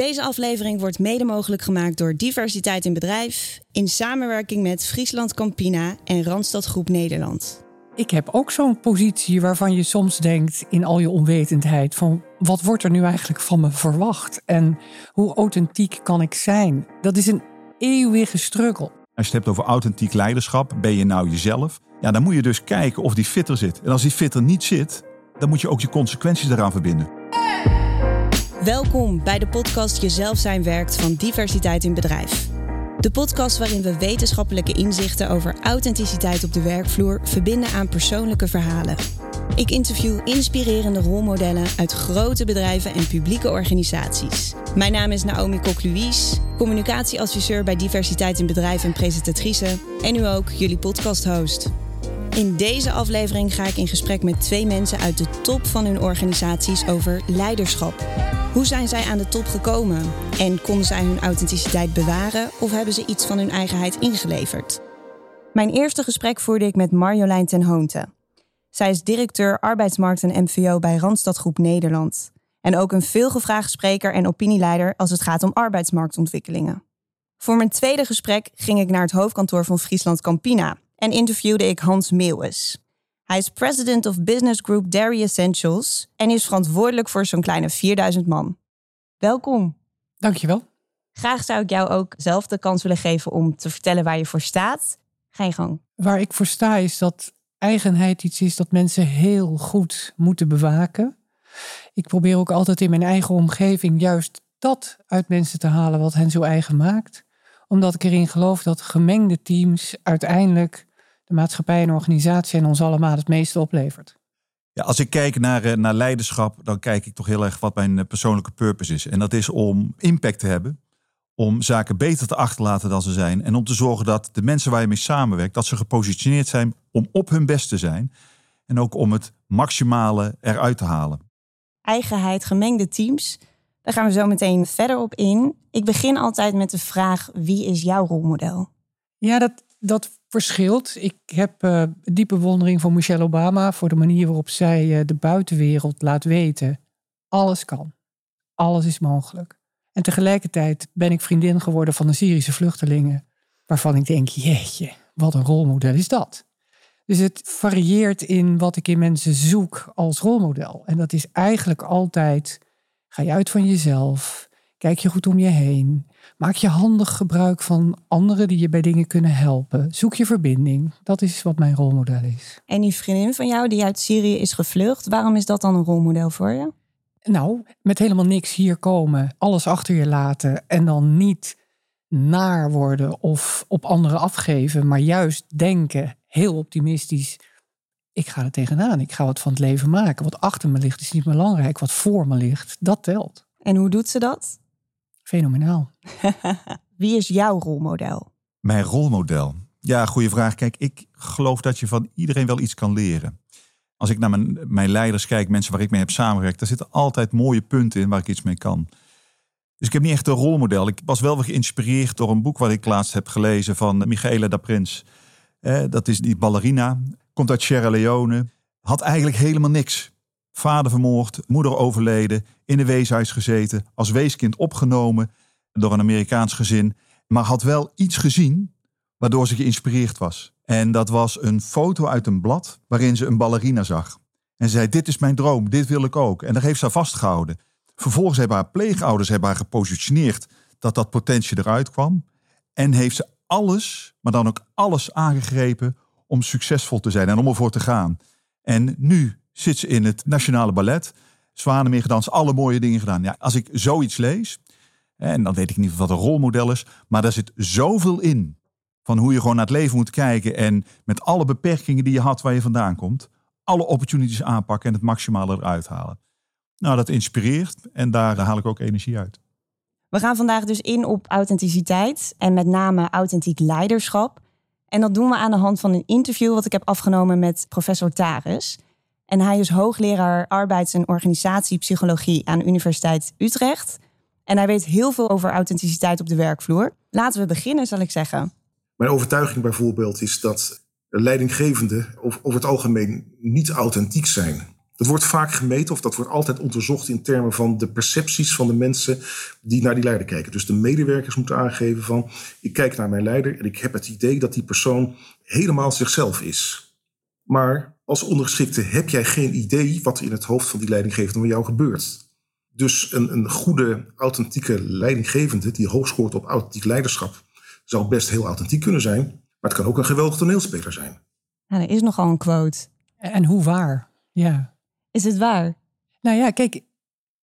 Deze aflevering wordt mede mogelijk gemaakt door Diversiteit in Bedrijf in samenwerking met Friesland Campina en Randstad Groep Nederland. Ik heb ook zo'n positie waarvan je soms denkt in al je onwetendheid van wat wordt er nu eigenlijk van me verwacht en hoe authentiek kan ik zijn? Dat is een eeuwige struggle. Als je het hebt over authentiek leiderschap, ben je nou jezelf? Ja, dan moet je dus kijken of die fitter zit. En als die fitter niet zit, dan moet je ook je consequenties eraan verbinden. Welkom bij de podcast Jezelf zijn werkt van Diversiteit in Bedrijf. De podcast waarin we wetenschappelijke inzichten over authenticiteit op de werkvloer verbinden aan persoonlijke verhalen. Ik interview inspirerende rolmodellen uit grote bedrijven en publieke organisaties. Mijn naam is Naomi Kok-Louise, communicatieadviseur bij Diversiteit in Bedrijf en presentatrice en nu ook jullie podcasthost. In deze aflevering ga ik in gesprek met twee mensen uit de top van hun organisaties over leiderschap. Hoe zijn zij aan de top gekomen? En konden zij hun authenticiteit bewaren of hebben ze iets van hun eigenheid ingeleverd? Mijn eerste gesprek voerde ik met Marjolein ten Hoonte. Zij is directeur arbeidsmarkt en MVO bij Randstad Groep Nederland. En ook een veelgevraagd spreker en opinieleider als het gaat om arbeidsmarktontwikkelingen. Voor mijn tweede gesprek ging ik naar het hoofdkantoor van Friesland Campina en interviewde ik Hans Meeuwis. Hij is president of business group Dairy Essentials en is verantwoordelijk voor zo'n kleine 4000 man. Welkom. Dankjewel. Graag zou ik jou ook zelf de kans willen geven om te vertellen waar je voor staat. Ga je gang. Waar ik voor sta is dat eigenheid iets is dat mensen heel goed moeten bewaken. Ik probeer ook altijd in mijn eigen omgeving juist dat uit mensen te halen wat hen zo eigen maakt. Omdat ik erin geloof dat gemengde teams uiteindelijk de maatschappij en organisatie en ons allemaal het meeste oplevert. Ja, als ik kijk naar, eh, naar leiderschap, dan kijk ik toch heel erg wat mijn eh, persoonlijke purpose is. En dat is om impact te hebben, om zaken beter te achterlaten dan ze zijn. En om te zorgen dat de mensen waar je mee samenwerkt, dat ze gepositioneerd zijn om op hun best te zijn. En ook om het maximale eruit te halen. Eigenheid, gemengde teams. Daar gaan we zo meteen verder op in. Ik begin altijd met de vraag: wie is jouw rolmodel? Ja, dat, dat verschilt. Ik heb uh, diepe bewondering voor Michelle Obama voor de manier waarop zij uh, de buitenwereld laat weten. Alles kan. Alles is mogelijk. En tegelijkertijd ben ik vriendin geworden van de Syrische vluchtelingen. Waarvan ik denk, jeetje, wat een rolmodel is dat. Dus het varieert in wat ik in mensen zoek als rolmodel. En dat is eigenlijk altijd, ga je uit van jezelf, kijk je goed om je heen, Maak je handig gebruik van anderen die je bij dingen kunnen helpen. Zoek je verbinding. Dat is wat mijn rolmodel is. En die vriendin van jou die uit Syrië is gevlucht, waarom is dat dan een rolmodel voor je? Nou, met helemaal niks hier komen, alles achter je laten en dan niet naar worden of op anderen afgeven, maar juist denken, heel optimistisch. Ik ga er tegenaan. Ik ga wat van het leven maken. Wat achter me ligt is niet belangrijk. Wat voor me ligt, dat telt. En hoe doet ze dat? Fenomenaal. Wie is jouw rolmodel? Mijn rolmodel? Ja, goede vraag. Kijk, ik geloof dat je van iedereen wel iets kan leren. Als ik naar mijn, mijn leiders kijk, mensen waar ik mee heb samengewerkt, daar zitten altijd mooie punten in waar ik iets mee kan. Dus ik heb niet echt een rolmodel. Ik was wel weer geïnspireerd door een boek wat ik laatst heb gelezen van Michaela da Prins. Eh, dat is die ballerina, komt uit Sierra Leone. Had eigenlijk helemaal niks. Vader vermoord, moeder overleden, in een weeshuis gezeten, als weeskind opgenomen door een Amerikaans gezin, maar had wel iets gezien waardoor ze geïnspireerd was. En dat was een foto uit een blad waarin ze een ballerina zag. En ze zei, dit is mijn droom, dit wil ik ook. En daar heeft ze vastgehouden. Vervolgens hebben haar pleegouders hebben haar gepositioneerd dat dat potentie eruit kwam. En heeft ze alles, maar dan ook alles aangegrepen om succesvol te zijn en om ervoor te gaan. En nu zit ze in het Nationale Ballet. Zwanen meer gedanst, alle mooie dingen gedaan. Ja, als ik zoiets lees, en dan weet ik niet wat een rolmodel is, maar daar zit zoveel in. Van hoe je gewoon naar het leven moet kijken en met alle beperkingen die je had waar je vandaan komt, alle opportunities aanpakken en het maximale eruit halen. Nou, dat inspireert en daar haal ik ook energie uit. We gaan vandaag dus in op authenticiteit en met name authentiek leiderschap. En dat doen we aan de hand van een interview wat ik heb afgenomen met professor Taris. En hij is hoogleraar arbeids- en organisatiepsychologie aan de Universiteit Utrecht. En hij weet heel veel over authenticiteit op de werkvloer. Laten we beginnen, zal ik zeggen. Mijn overtuiging bijvoorbeeld is dat leidinggevenden over het algemeen niet authentiek zijn. Dat wordt vaak gemeten of dat wordt altijd onderzocht in termen van de percepties van de mensen die naar die leider kijken. Dus de medewerkers moeten aangeven van ik kijk naar mijn leider en ik heb het idee dat die persoon helemaal zichzelf is. Maar als ondergeschikte heb jij geen idee wat er in het hoofd van die leidinggevende met jou gebeurt. Dus een, een goede, authentieke leidinggevende die hoog scoort op authentiek leiderschap zou best heel authentiek kunnen zijn, maar het kan ook een geweldig toneelspeler zijn. Ja, er is nogal een quote. En hoe waar? Ja. Is het waar? Nou ja, kijk,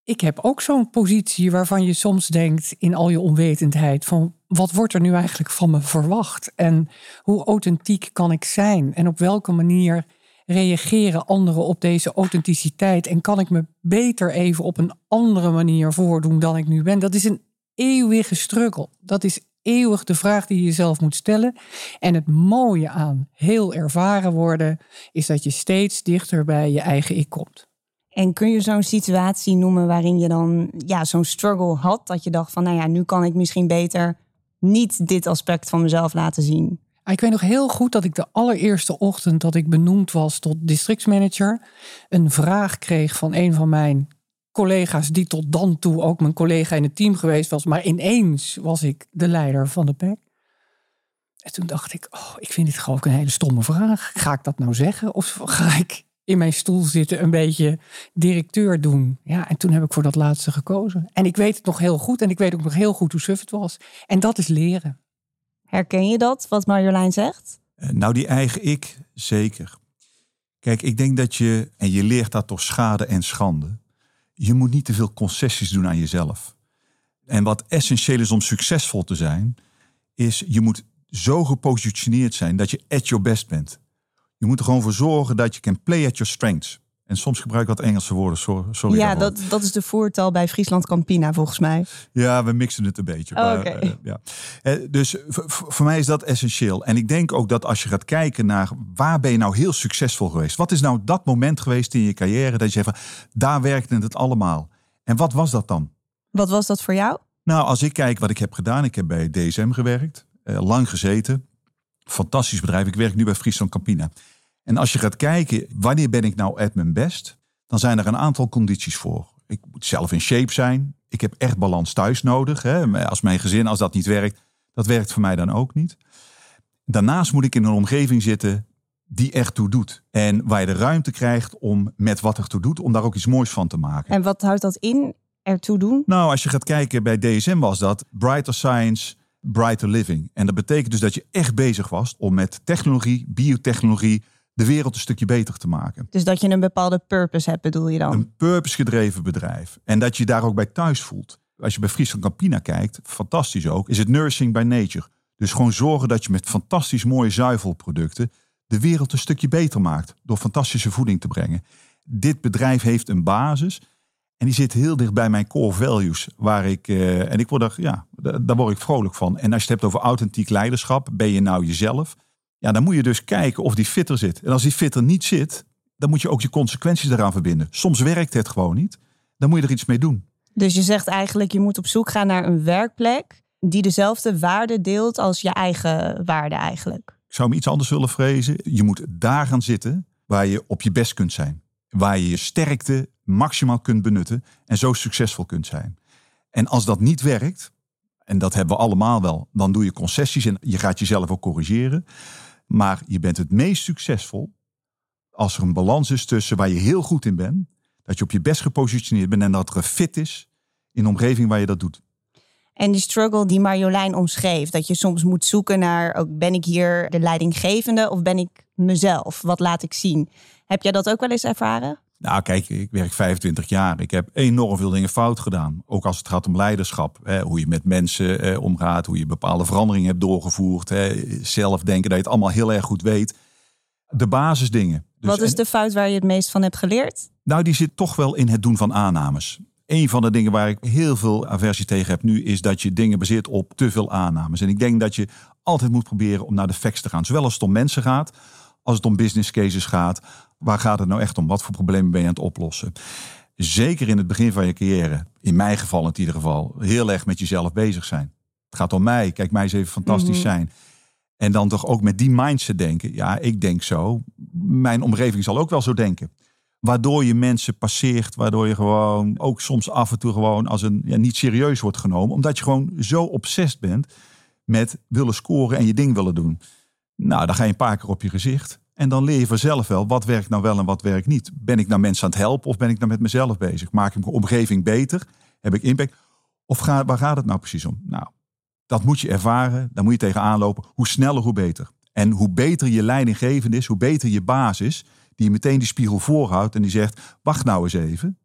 ik heb ook zo'n positie waarvan je soms denkt in al je onwetendheid van wat wordt er nu eigenlijk van me verwacht en hoe authentiek kan ik zijn en op welke manier reageren anderen op deze authenticiteit en kan ik me beter even op een andere manier voordoen dan ik nu ben. Dat is een eeuwige struggle. Dat is eeuwig de vraag die je jezelf moet stellen. En het mooie aan heel ervaren worden is dat je steeds dichter bij je eigen ik komt. En kun je zo'n situatie noemen waarin je dan ja, zo'n struggle had? Dat je dacht van, nou ja, nu kan ik misschien beter niet dit aspect van mezelf laten zien. Ah, ik weet nog heel goed dat ik de allereerste ochtend dat ik benoemd was tot districtsmanager, een vraag kreeg van een van mijn collega's, die tot dan toe ook mijn collega in het team geweest was. Maar ineens was ik de leider van de PEC. En toen dacht ik, oh, ik vind dit gewoon een hele stomme vraag. Ga ik dat nou zeggen? Of ga ik in mijn stoel zitten, een beetje directeur doen. Ja, en toen heb ik voor dat laatste gekozen. En ik weet het nog heel goed en ik weet ook nog heel goed hoe suf het was. En dat is leren. Herken je dat, wat Marjolein zegt? Eh, nou, die eigen ik, zeker. Kijk, ik denk dat je, en je leert dat door schade en schande, je moet niet te veel concessies doen aan jezelf. En wat essentieel is om succesvol te zijn, is je moet zo gepositioneerd zijn dat je at your best bent. Je moet er gewoon voor zorgen dat je can play at your strengths. En soms gebruik ik wat Engelse woorden, sorry. Ja, dat, dat is de voertaal bij Friesland Campina volgens mij. Ja, we mixen het een beetje. Oh, maar, uh, ja. Eh, dus voor mij is dat essentieel. En ik denk ook dat als je gaat kijken naar waar ben je nou heel succesvol geweest? Wat is nou dat moment geweest in je carrière dat je zegt van daar werkte het allemaal? En wat was dat dan? Wat was dat voor jou? Nou, als ik kijk wat ik heb gedaan, ik heb bij DSM gewerkt, uh, lang gezeten fantastisch bedrijf. Ik werk nu bij Friesland Campina. En als je gaat kijken, wanneer ben ik nou at mijn best? Dan zijn er een aantal condities voor. Ik moet zelf in shape zijn. Ik heb echt balans thuis nodig. Hè. Als mijn gezin, als dat niet werkt, dat werkt voor mij dan ook niet. Daarnaast moet ik in een omgeving zitten die echt toe doet. En waar je de ruimte krijgt om met wat er toe doet, om daar ook iets moois van te maken. En wat houdt dat in, ertoe doen? Nou, als je gaat kijken bij DSM was dat Brighter Science, brighter living. En dat betekent dus dat je echt bezig was om met technologie, biotechnologie, de wereld een stukje beter te maken. Dus dat je een bepaalde purpose hebt, bedoel je dan? Een purpose gedreven bedrijf. En dat je daar ook bij thuis voelt. Als je bij Friesland Campina kijkt, fantastisch ook, is het nursing by nature. Dus gewoon zorgen dat je met fantastisch mooie zuivelproducten de wereld een stukje beter maakt. Door fantastische voeding te brengen. Dit bedrijf heeft een basis. En die zit heel dicht bij mijn core values. Waar ik, uh, en ik word er, ja, daar word ik vrolijk van. En als je het hebt over authentiek leiderschap, ben je nou jezelf? Ja, dan moet je dus kijken of die fitter zit. En als die fitter niet zit, dan moet je ook je consequenties eraan verbinden. Soms werkt het gewoon niet. Dan moet je er iets mee doen. Dus je zegt eigenlijk, je moet op zoek gaan naar een werkplek die dezelfde waarde deelt als je eigen waarde eigenlijk. Ik zou hem iets anders willen vrezen. Je moet daar gaan zitten waar je op je best kunt zijn. Waar je je sterkte maximaal kunt benutten en zo succesvol kunt zijn. En als dat niet werkt, en dat hebben we allemaal wel, dan doe je concessies en je gaat jezelf ook corrigeren. Maar je bent het meest succesvol als er een balans is tussen waar je heel goed in bent, dat je op je best gepositioneerd bent en dat er fit is in de omgeving waar je dat doet. En die struggle die Marjolein omschreef, dat je soms moet zoeken naar, ook ben ik hier de leidinggevende of ben ik mezelf? Wat laat ik zien? Heb jij dat ook wel eens ervaren? Nou, kijk, ik werk 25 jaar. Ik heb enorm veel dingen fout gedaan. Ook als het gaat om leiderschap. Hè, hoe je met mensen eh, omgaat, hoe je bepaalde veranderingen hebt doorgevoerd. Hè, zelf denken dat je het allemaal heel erg goed weet. De basisdingen. Dus, Wat is de fout waar je het meest van hebt geleerd? Nou, die zit toch wel in het doen van aannames. Een van de dingen waar ik heel veel aversie tegen heb nu, is dat je dingen baseert op te veel aannames. En ik denk dat je altijd moet proberen om naar de facts te gaan. Zowel als het om mensen gaat, als het om business cases gaat, Waar gaat het nou echt om? Wat voor problemen ben je aan het oplossen? Zeker in het begin van je carrière, in mijn geval in ieder geval, heel erg met jezelf bezig zijn. Het gaat om mij. Kijk, mij eens even fantastisch mhm. zijn. En dan toch ook met die mindset denken. Ja, ik denk zo. Mijn omgeving zal ook wel zo denken. Waardoor je mensen passeert, waardoor je gewoon ook soms af en toe gewoon als een ja, niet serieus wordt genomen. Omdat je gewoon zo obsessief bent met willen scoren en je ding willen doen. Nou, dan ga je een paar keer op je gezicht. En dan leer je vanzelf wel wat werkt nou wel en wat werkt niet. Ben ik nou mensen aan het helpen of ben ik nou met mezelf bezig? Maak ik mijn omgeving beter? Heb ik impact? Of ga, waar gaat het nou precies om? Nou, dat moet je ervaren. Daar moet je tegenaan lopen. Hoe sneller, hoe beter. En hoe beter je leidinggevend is, hoe beter je baas is, die meteen die spiegel voorhoudt en die zegt: Wacht nou eens even.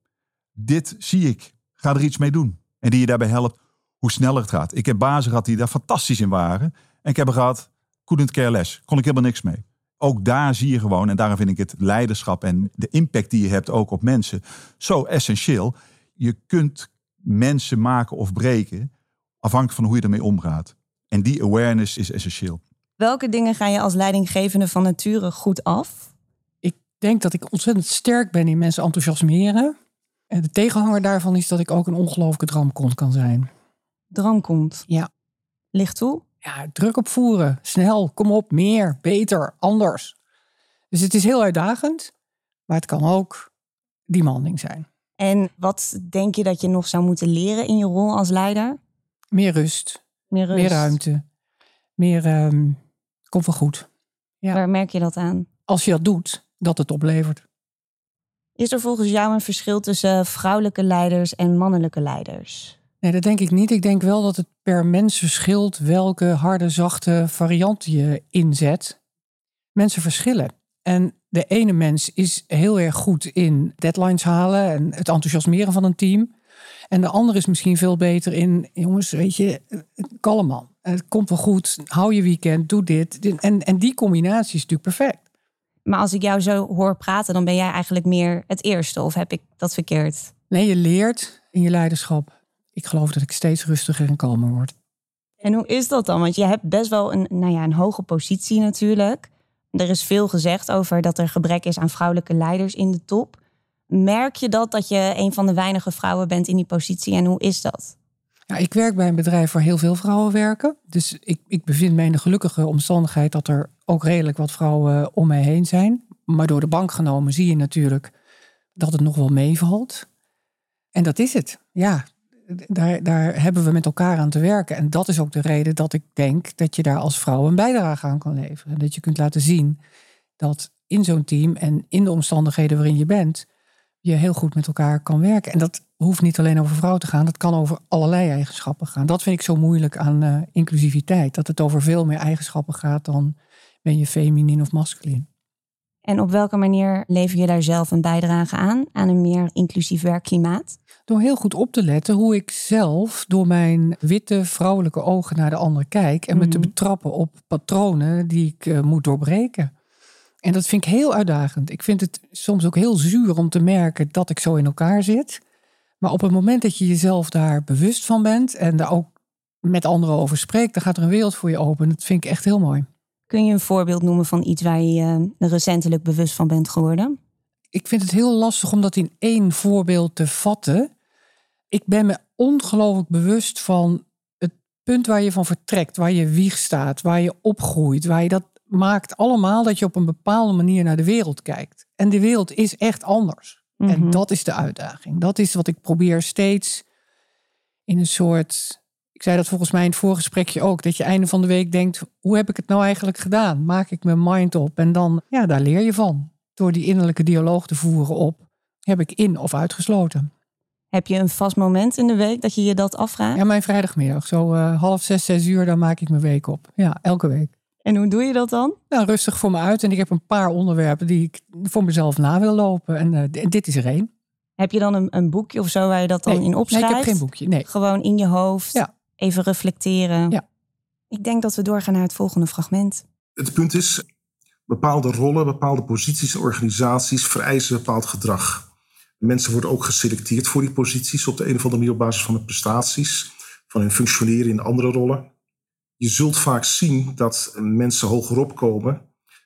Dit zie ik. Ga er iets mee doen. En die je daarbij helpt hoe sneller het gaat. Ik heb bazen gehad die daar fantastisch in waren. En ik heb er gehad, couldn't care less. Kon ik helemaal niks mee. Ook daar zie je gewoon, en daarom vind ik het leiderschap en de impact die je hebt ook op mensen zo essentieel. Je kunt mensen maken of breken afhankelijk van hoe je ermee omgaat. En die awareness is essentieel. Welke dingen ga je als leidinggevende van nature goed af? Ik denk dat ik ontzettend sterk ben in mensen enthousiasmeren. En de tegenhanger daarvan is dat ik ook een ongelooflijke dramkont kan zijn. Dramkont? Ja. Licht toe? Ja, druk opvoeren. Snel, kom op, meer, beter, anders. Dus het is heel uitdagend, maar het kan ook demanding zijn. En wat denk je dat je nog zou moeten leren in je rol als leider? Meer rust. Meer rust. Meer ruimte. Meer, um, komt wel goed. Ja. Waar merk je dat aan? Als je dat doet, dat het oplevert. Is er volgens jou een verschil tussen vrouwelijke leiders en mannelijke leiders? Nee, dat denk ik niet. Ik denk wel dat het per mens verschilt welke harde, zachte variant je inzet. Mensen verschillen. En de ene mens is heel erg goed in deadlines halen en het enthousiasmeren van een team. En de andere is misschien veel beter in, jongens, weet je, kalm man. Het komt wel goed, hou je weekend, doe dit. En, en die combinatie is natuurlijk perfect. Maar als ik jou zo hoor praten, dan ben jij eigenlijk meer het eerste. Of heb ik dat verkeerd? Nee, je leert in je leiderschap. Ik geloof dat ik steeds rustiger en kalmer word. En hoe is dat dan? Want je hebt best wel een, nou ja, een hoge positie natuurlijk. Er is veel gezegd over dat er gebrek is aan vrouwelijke leiders in de top. Merk je dat dat je een van de weinige vrouwen bent in die positie en hoe is dat? Ja, ik werk bij een bedrijf waar heel veel vrouwen werken. Dus ik, ik bevind me in de gelukkige omstandigheid dat er ook redelijk wat vrouwen om mij heen zijn. Maar door de bank genomen zie je natuurlijk dat het nog wel meevalt. En dat is het. Ja, daar, daar hebben we met elkaar aan te werken. En dat is ook de reden dat ik denk dat je daar als vrouw een bijdrage aan kan leveren. Dat je kunt laten zien dat in zo'n team en in de omstandigheden waarin je bent, je heel goed met elkaar kan werken. En dat hoeft niet alleen over vrouwen te gaan, dat kan over allerlei eigenschappen gaan. Dat vind ik zo moeilijk aan uh, inclusiviteit, dat het over veel meer eigenschappen gaat dan ben je feminin of masculin. En op welke manier lever je daar zelf een bijdrage aan, aan een meer inclusief werkklimaat? Door heel goed op te letten hoe ik zelf door mijn witte vrouwelijke ogen naar de ander kijk en me te mhm. betrappen op patronen die ik uh, moet doorbreken. En dat vind ik heel uitdagend. Ik vind het soms ook heel zuur om te merken dat ik zo in elkaar zit. Maar op het moment dat je jezelf daar bewust van bent en daar ook met anderen over spreekt, dan gaat er een wereld voor je open. Dat vind ik echt heel mooi. Kun je een voorbeeld noemen van iets waar je uh, recentelijk bewust van bent geworden? Ik vind het heel lastig om dat in één voorbeeld te vatten. Ik ben me ongelooflijk bewust van het punt waar je van vertrekt, waar je wieg staat, waar je opgroeit, waar je dat maakt allemaal dat je op een bepaalde manier naar de wereld kijkt. En de wereld is echt anders. En mhm. dat is de uitdaging. Dat is wat ik probeer steeds in een soort. Ik zei dat volgens mij in het voorgesprekje ook. Dat je einde van de week denkt: hoe heb ik het nou eigenlijk gedaan? Maak ik mijn mind op? En dan, ja, daar leer je van. Door die innerlijke dialoog te voeren op: heb ik in of uitgesloten? Heb je een vast moment in de week dat je je dat afvraagt? Ja, mijn vrijdagmiddag. Zo uh, half zes, zes uur, dan maak ik mijn week op. Ja, elke week. En hoe doe je dat dan? Nou, rustig voor me uit. En ik heb een paar onderwerpen die ik voor mezelf na wil lopen. En uh, dit is er één. Heb je dan een, een, boekje of zo waar je dat dan in opschrijft? Nee, ik heb geen boekje. Nee. Gewoon in je hoofd. Ja. Even reflecteren. Ja. Ik denk dat we doorgaan naar het volgende fragment. Het punt is, bepaalde rollen, bepaalde posities en organisaties vereisen bepaald gedrag. Mensen worden ook geselecteerd voor die posities op de een of andere manier op basis van de prestaties, van hun functioneren in andere rollen je zult vaak zien dat mensen hogerop komen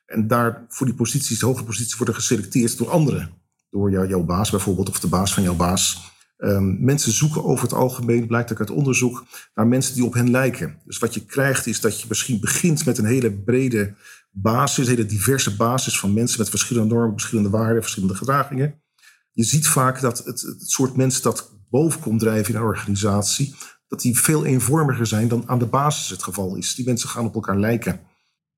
en daar voor die posities, de hogere posities, worden geselecteerd door anderen. Door jou, jouw baas bijvoorbeeld, of de baas van jouw baas. Um, mensen zoeken over het algemeen, blijkt ook uit onderzoek, naar mensen die op hen lijken. Dus wat je krijgt is dat je misschien begint met een hele brede basis, een hele diverse basis van mensen met verschillende normen, verschillende waarden, verschillende gedragingen. Je ziet vaak dat het, het soort mensen dat boven komt drijven in een organisatie, dat die veel eenvormiger zijn dan aan de basis het geval is. Die mensen gaan op elkaar lijken.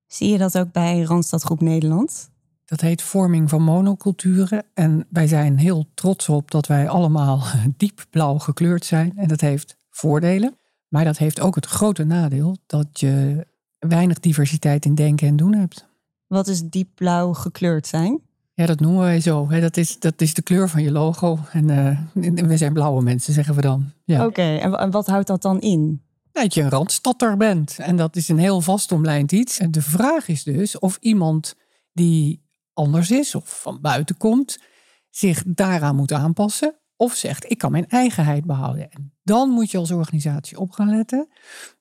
Zie je dat ook bij Randstad Groep Nederland? Dat heet vorming van monoculturen. En wij zijn heel trots op dat wij allemaal diep blauw gekleurd zijn. En dat heeft voordelen. Maar dat heeft ook het grote nadeel dat je weinig diversiteit in denken en doen hebt. Wat is diep blauw gekleurd zijn? Ja, dat noemen wij zo. Dat is, dat is de kleur van je logo. En uh, we zijn blauwe mensen, zeggen we dan. Ja. Oké, en wat houdt dat dan in? Dat je een randstadter bent. En dat is een heel vastomlijnd iets. En de vraag is dus of iemand die anders is of van buiten komt, zich daaraan moet aanpassen. Of zegt, ik kan mijn eigenheid behouden. En dan moet je als organisatie op gaan letten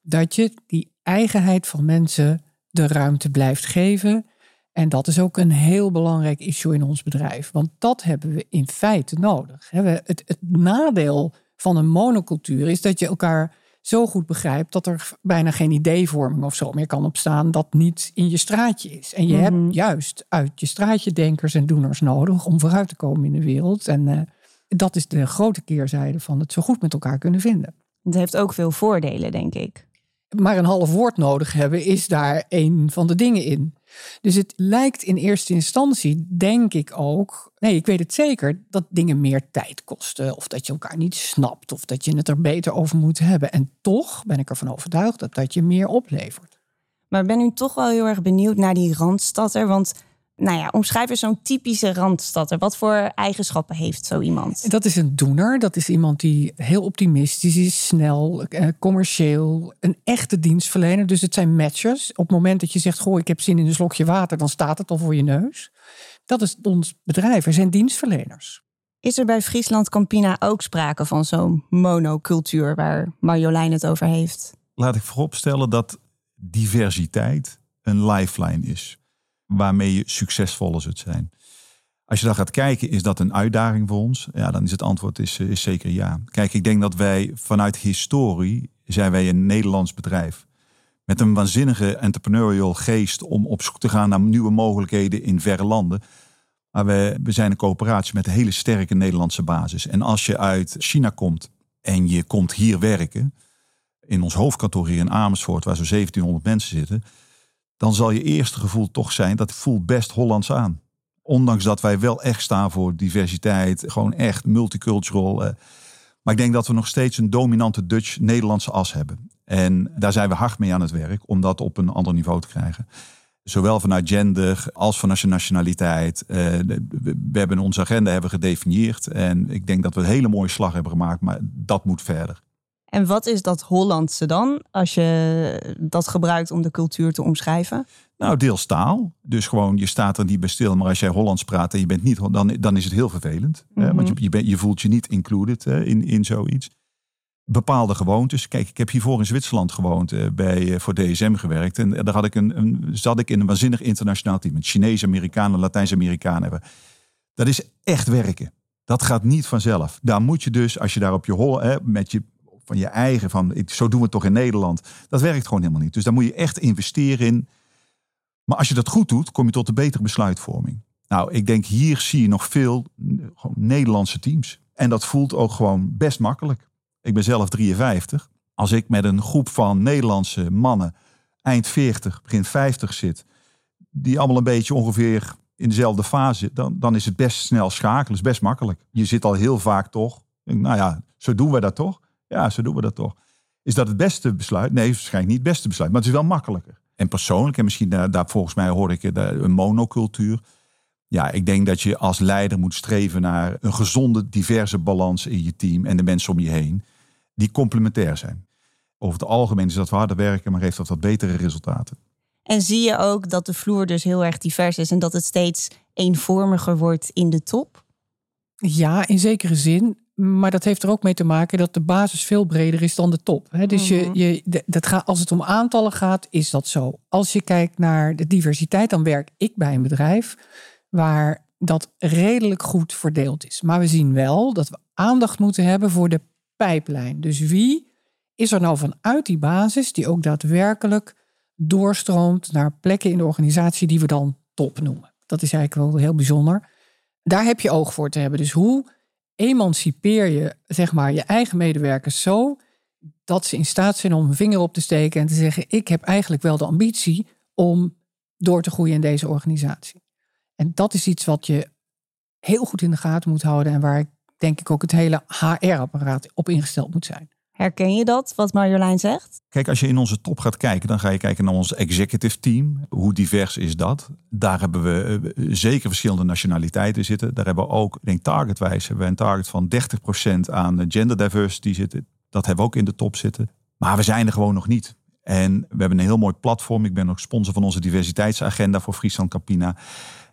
dat je die eigenheid van mensen de ruimte blijft geven. En dat is ook een heel belangrijk issue in ons bedrijf. Want dat hebben we in feite nodig. Het, nadeel van een monocultuur is dat je elkaar zo goed begrijpt dat er bijna geen ideevorming of zo meer kan opstaan dat niet in je straatje is. En je hebt mhm. juist uit je straatje denkers en doeners nodig om vooruit te komen in de wereld. En uh, dat is de grote keerzijde van het zo goed met elkaar kunnen vinden. Het heeft ook veel voordelen, denk ik. Maar een half woord nodig hebben is daar een van de dingen in. Dus het lijkt in eerste instantie, denk ik ook, nee, ik weet het zeker, dat dingen meer tijd kosten. Of dat je elkaar niet snapt. Of dat je het er beter over moet hebben. En toch ben ik ervan overtuigd dat dat je meer oplevert. Maar ben u toch wel heel erg benieuwd naar die randstadder? Want nou ja, omschrijf eens zo'n typische randstadder. Wat voor eigenschappen heeft zo iemand? Dat is een doener. Dat is iemand die heel optimistisch is, snel, eh, commercieel, een echte dienstverlener. Dus het zijn matchers. Op het moment dat je zegt, goh, ik heb zin in een slokje water, dan staat het al voor je neus. Dat is ons bedrijf. Er zijn dienstverleners. Is er bij Friesland Campina ook sprake van zo'n monocultuur waar Marjolein het over heeft? Laat ik vooropstellen dat diversiteit een lifeline is waarmee je succesvoller zult zijn. Als je dan gaat kijken, is dat een uitdaging voor ons? Ja, dan is het antwoord is, is zeker ja. Kijk, ik denk dat wij vanuit historie zijn wij een Nederlands bedrijf. Met een waanzinnige entrepreneurial geest om op zoek te gaan naar nieuwe mogelijkheden in verre landen. Maar we, we zijn een coöperatie met een hele sterke Nederlandse basis. En als je uit China komt en je komt hier werken, in ons hoofdkantoor hier in Amersfoort, waar zo'n 1700 mensen zitten, dan zal je eerste gevoel toch zijn dat voelt best Hollands aan. Ondanks dat wij wel echt staan voor diversiteit, gewoon echt multicultural. Eh. Maar ik denk dat we nog steeds een dominante Dutch-Nederlandse as hebben. En daar zijn we hard mee aan het werk om dat op een ander niveau te krijgen. Zowel vanuit gender als vanuit nationaliteit. Uh, we hebben onze agenda hebben gedefinieerd. En ik denk dat we een hele mooie slag hebben gemaakt. Maar dat moet verder. En wat is dat Hollandse dan, als je dat gebruikt om de cultuur te omschrijven? Nou, deels taal. Dus gewoon, je staat er niet bij stil. Maar als jij Hollands praat en je bent niet, dan, dan is het heel vervelend. hè? Want je, je, je voelt je niet included hè, in, in zoiets. Bepaalde gewoontes. Kijk, ik heb hiervoor in Zwitserland gewoond, eh, bij, eh, voor DSM gewerkt. En daar had ik een, een, zat ik in een waanzinnig internationaal team. Met Chinese Amerikanen, Latijnse Amerikanen hebben. Dat is echt werken. Dat gaat niet vanzelf. Daar moet je dus, als je daar op je hol, met je van je eigen, van zo doen we het toch in Nederland. Dat werkt gewoon helemaal niet. Dus daar moet je echt investeren in. Maar als je dat goed doet, kom je tot een betere besluitvorming. Nou, ik denk hier zie je nog veel gewoon Nederlandse teams. En dat voelt ook gewoon best makkelijk. Ik ben zelf 53. Als ik met een groep van Nederlandse mannen eind 40, begin 50 zit, die allemaal een beetje ongeveer in dezelfde fase, dan, dan is het best snel schakelen, is best makkelijk. Je zit al heel vaak toch, nou ja, zo doen we dat toch. Ja, zo doen we dat toch. Is dat het beste besluit? Nee, waarschijnlijk niet het beste besluit, maar het is wel makkelijker. En persoonlijk, en misschien daar, daar volgens mij hoor ik een monocultuur. Ja, ik denk dat je als leider moet streven naar een gezonde, diverse balans in je team en de mensen om je heen, die complementair zijn. Over het algemeen is dat we harder werken, maar heeft dat wat betere resultaten. En zie je ook dat de vloer dus heel erg divers is en dat het steeds eenvormiger wordt in de top? Ja, in zekere zin. Maar dat heeft er ook mee te maken dat de basis veel breder is dan de top. Dus je, mhm. je, dat gaat, als het om aantallen gaat, is dat zo. Als je kijkt naar de diversiteit, dan werk ik bij een bedrijf waar dat redelijk goed verdeeld is. Maar we zien wel dat we aandacht moeten hebben voor de pijplijn. Dus wie is er nou vanuit die basis die ook daadwerkelijk doorstroomt naar plekken in de organisatie die we dan top noemen. Dat is eigenlijk wel heel bijzonder. Daar heb je oog voor te hebben. Dus hoe emancipeer je zeg maar, je eigen medewerkers zo dat ze in staat zijn om hun vinger op te steken en te zeggen: Ik heb eigenlijk wel de ambitie om door te groeien in deze organisatie. En dat is iets wat je heel goed in de gaten moet houden en waar ik denk ik ook het hele HR-apparaat op ingesteld moet zijn. Herken je dat, wat Marjolein zegt? Kijk, als je in onze top gaat kijken, dan ga je kijken naar ons executive team. Hoe divers is dat? Daar hebben we eh, zeker verschillende nationaliteiten zitten. Daar hebben we ook, denk targetwijs, hebben we een target van 30% aan gender diversity zitten. Dat hebben we ook in de top zitten. Maar we zijn er gewoon nog niet. En we hebben een heel mooi platform. Ik ben ook sponsor van onze diversiteitsagenda voor Friesland Campina.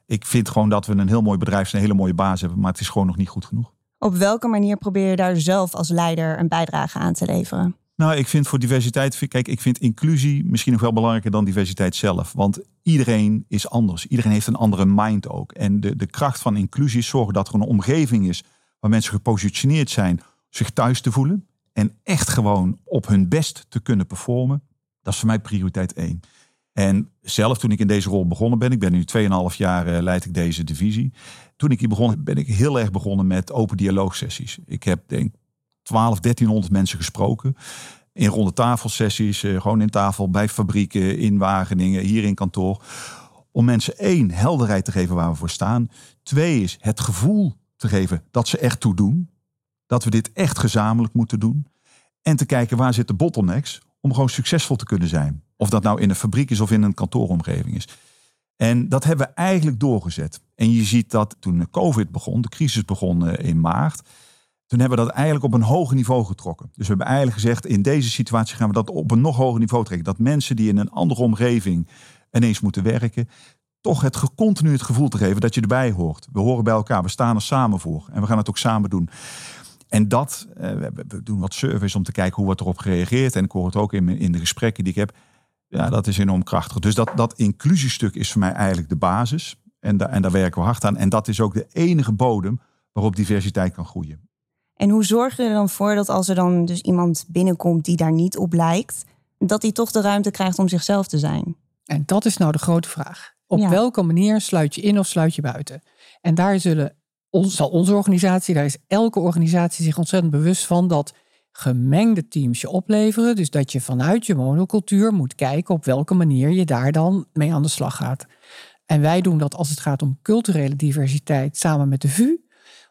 Ik vind gewoon dat we een heel mooi bedrijf en een hele mooie baas hebben. Maar het is gewoon nog niet goed genoeg. Op welke manier probeer je daar zelf als leider een bijdrage aan te leveren? Nou, ik vind voor diversiteit, kijk, ik vind inclusie misschien nog wel belangrijker dan diversiteit zelf. Want iedereen is anders. Iedereen heeft een andere mind ook. En de, de kracht van inclusie is zorgen dat er een omgeving is waar mensen gepositioneerd zijn zich thuis te voelen. En echt gewoon op hun best te kunnen performen. Dat is voor mij prioriteit één. En zelf toen ik in deze rol begonnen ben, ik ben nu 2,5 jaar uh, leid ik deze divisie. Toen ik hier begon, ben ik heel erg begonnen met open dialoogsessies. Ik heb denk 12, 1300 mensen gesproken. In ronde tafelsessies, uh, gewoon in tafel, bij fabrieken, in Wageningen, hier in kantoor. Om mensen één, helderheid te geven waar we voor staan. Twee is het gevoel te geven dat ze echt toe doen. Dat we dit echt gezamenlijk moeten doen. En te kijken waar zitten bottlenecks om gewoon succesvol te kunnen zijn. Of dat nou in een fabriek is of in een kantooromgeving is. En dat hebben we eigenlijk doorgezet. En je ziet dat toen de COVID begon, de crisis begon eh, in maart. Toen hebben we dat eigenlijk op een hoger niveau getrokken. Dus we hebben eigenlijk gezegd, in deze situatie gaan we dat op een nog hoger niveau trekken. Dat mensen die in een andere omgeving ineens moeten werken, toch het continu het gevoel te geven dat je erbij hoort. We horen bij elkaar, we staan er samen voor. En we gaan het ook samen doen. En dat, eh, we doen wat surveys om te kijken hoe wordt erop gereageerd. En ik hoor het ook in de gesprekken die ik heb. Ja, dat is enorm krachtig. Dus dat, dat inclusiestuk is voor mij eigenlijk de basis. En, da, en daar werken we hard aan. En dat is ook de enige bodem waarop diversiteit kan groeien. En hoe zorg je er dan voor dat als er dan dus iemand binnenkomt die daar niet op lijkt, dat hij toch de ruimte krijgt om zichzelf te zijn? En dat is nou de grote vraag. Op welke manier sluit je in of sluit je buiten? En daar zullen, zal onze organisatie, daar is elke organisatie zich ontzettend bewust van dat gemengde teams je opleveren. Dus dat je vanuit je monocultuur moet kijken op welke manier je daar dan mee aan de slag gaat. En wij doen dat als het gaat om culturele diversiteit samen met de VU.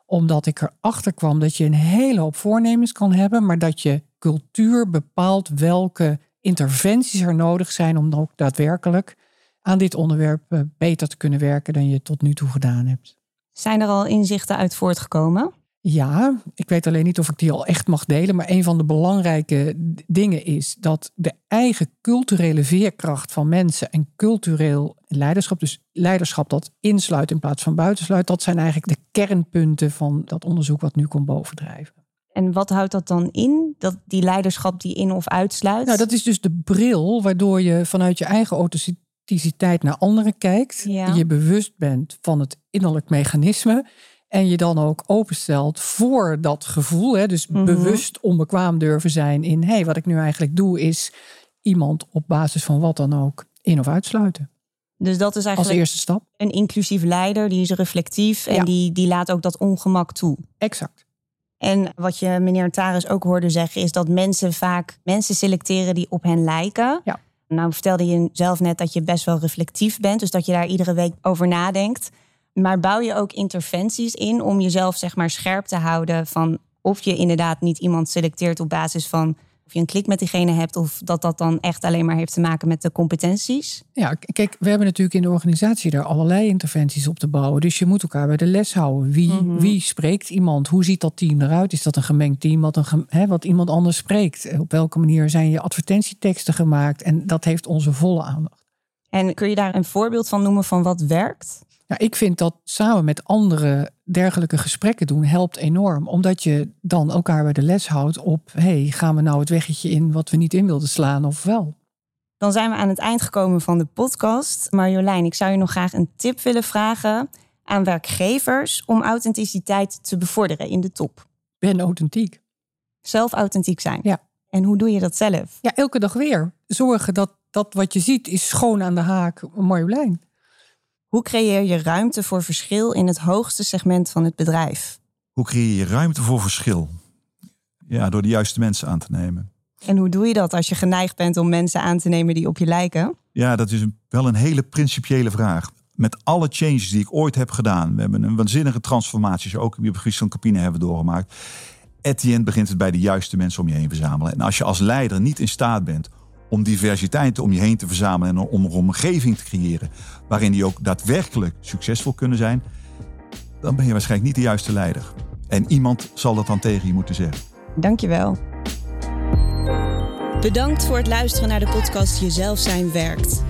Omdat ik erachter kwam dat je een hele hoop voornemens kan hebben, maar dat je cultuur bepaalt welke interventies er nodig zijn om ook daadwerkelijk aan dit onderwerp eh, beter te kunnen werken dan je tot nu toe gedaan hebt. Zijn er al inzichten uit voortgekomen? Ja, ik weet alleen niet of ik die al echt mag delen. Maar een van de belangrijke dingen is dat de eigen culturele veerkracht van mensen en cultureel leiderschap, dus leiderschap dat insluit in plaats van buitensluit, dat zijn eigenlijk de kernpunten van dat onderzoek wat nu komt bovendrijven. En wat houdt dat dan in? Dat die leiderschap die in of uitsluit? Nou, dat is dus de bril waardoor je vanuit je eigen authenticiteit naar anderen kijkt. Je bewust bent van het innerlijk mechanisme. En je dan ook openstelt voor dat gevoel. Hè? Dus mhm. bewust onbekwaam durven zijn in... hé, hey, wat ik nu eigenlijk doe is iemand op basis van wat dan ook in of uitsluiten. Dus dat is eigenlijk als eerste stap. Een inclusief leider, die is reflectief en die, die laat ook dat ongemak toe. Exact. En wat je meneer Taris ook hoorde zeggen, is dat mensen vaak mensen selecteren die op hen lijken. Ja. Nou vertelde je zelf net dat je best wel reflectief bent, dus dat je daar iedere week over nadenkt. Maar bouw je ook interventies in om jezelf zeg maar scherp te houden van of je inderdaad niet iemand selecteert op basis van of je een klik met diegene hebt of dat dat dan echt alleen maar heeft te maken met de competenties? Ja, kijk, we hebben natuurlijk in de organisatie daar allerlei interventies op te bouwen. Dus je moet elkaar bij de les houden. Wie, mhm. wie spreekt iemand? Hoe ziet dat team eruit? Is dat een gemengd team wat, een, wat iemand anders spreekt? Op welke manier zijn je advertentieteksten gemaakt? En dat heeft onze volle aandacht. En kun je daar een voorbeeld van noemen van wat werkt? Nou, ik vind dat samen met anderen dergelijke gesprekken doen helpt enorm. Omdat je dan elkaar bij de les houdt op... hey, gaan we nou het weggetje in wat we niet in wilden slaan of wel? Dan zijn we aan het eind gekomen van de podcast. Marjolein, ik zou je nog graag een tip willen vragen aan werkgevers... om authenticiteit te bevorderen in de top. Ben authentiek. Zelf authentiek zijn. Ja. En hoe doe je dat zelf? Ja, elke dag weer. Zorgen dat dat wat je ziet is schoon aan de haak, Marjolein. Hoe creëer je ruimte voor verschil in het hoogste segment van het bedrijf? Hoe creëer je ruimte voor verschil? Ja, door de juiste mensen aan te nemen. En hoe doe je dat als je geneigd bent om mensen aan te nemen die op je lijken? Ja, dat is wel een hele principiële vraag. Met alle changes die ik ooit heb gedaan. We hebben een waanzinnige transformaties, ook op gebied van Capine hebben doorgemaakt. Etienne begint het bij de juiste mensen om je heen verzamelen. En als je als leider niet in staat bent om diversiteit om je heen te verzamelen en om een omgeving te creëren waarin die ook daadwerkelijk succesvol kunnen zijn, dan ben je waarschijnlijk niet de juiste leider. En iemand zal dat dan tegen je moeten zeggen. Dankjewel. Bedankt voor het luisteren naar de podcast Jezelf zijn werkt.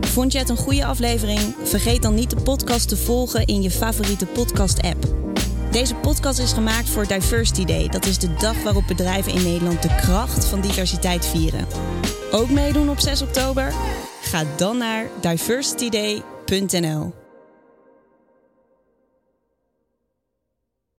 Vond je het een goede aflevering? Vergeet dan niet de podcast te volgen in je favoriete podcast-app. Deze podcast is gemaakt voor Diversity Day. Dat is de dag waarop bedrijven in Nederland de kracht van diversiteit vieren. Ook meedoen op 6 oktober? Ga dan naar diversityday.nl.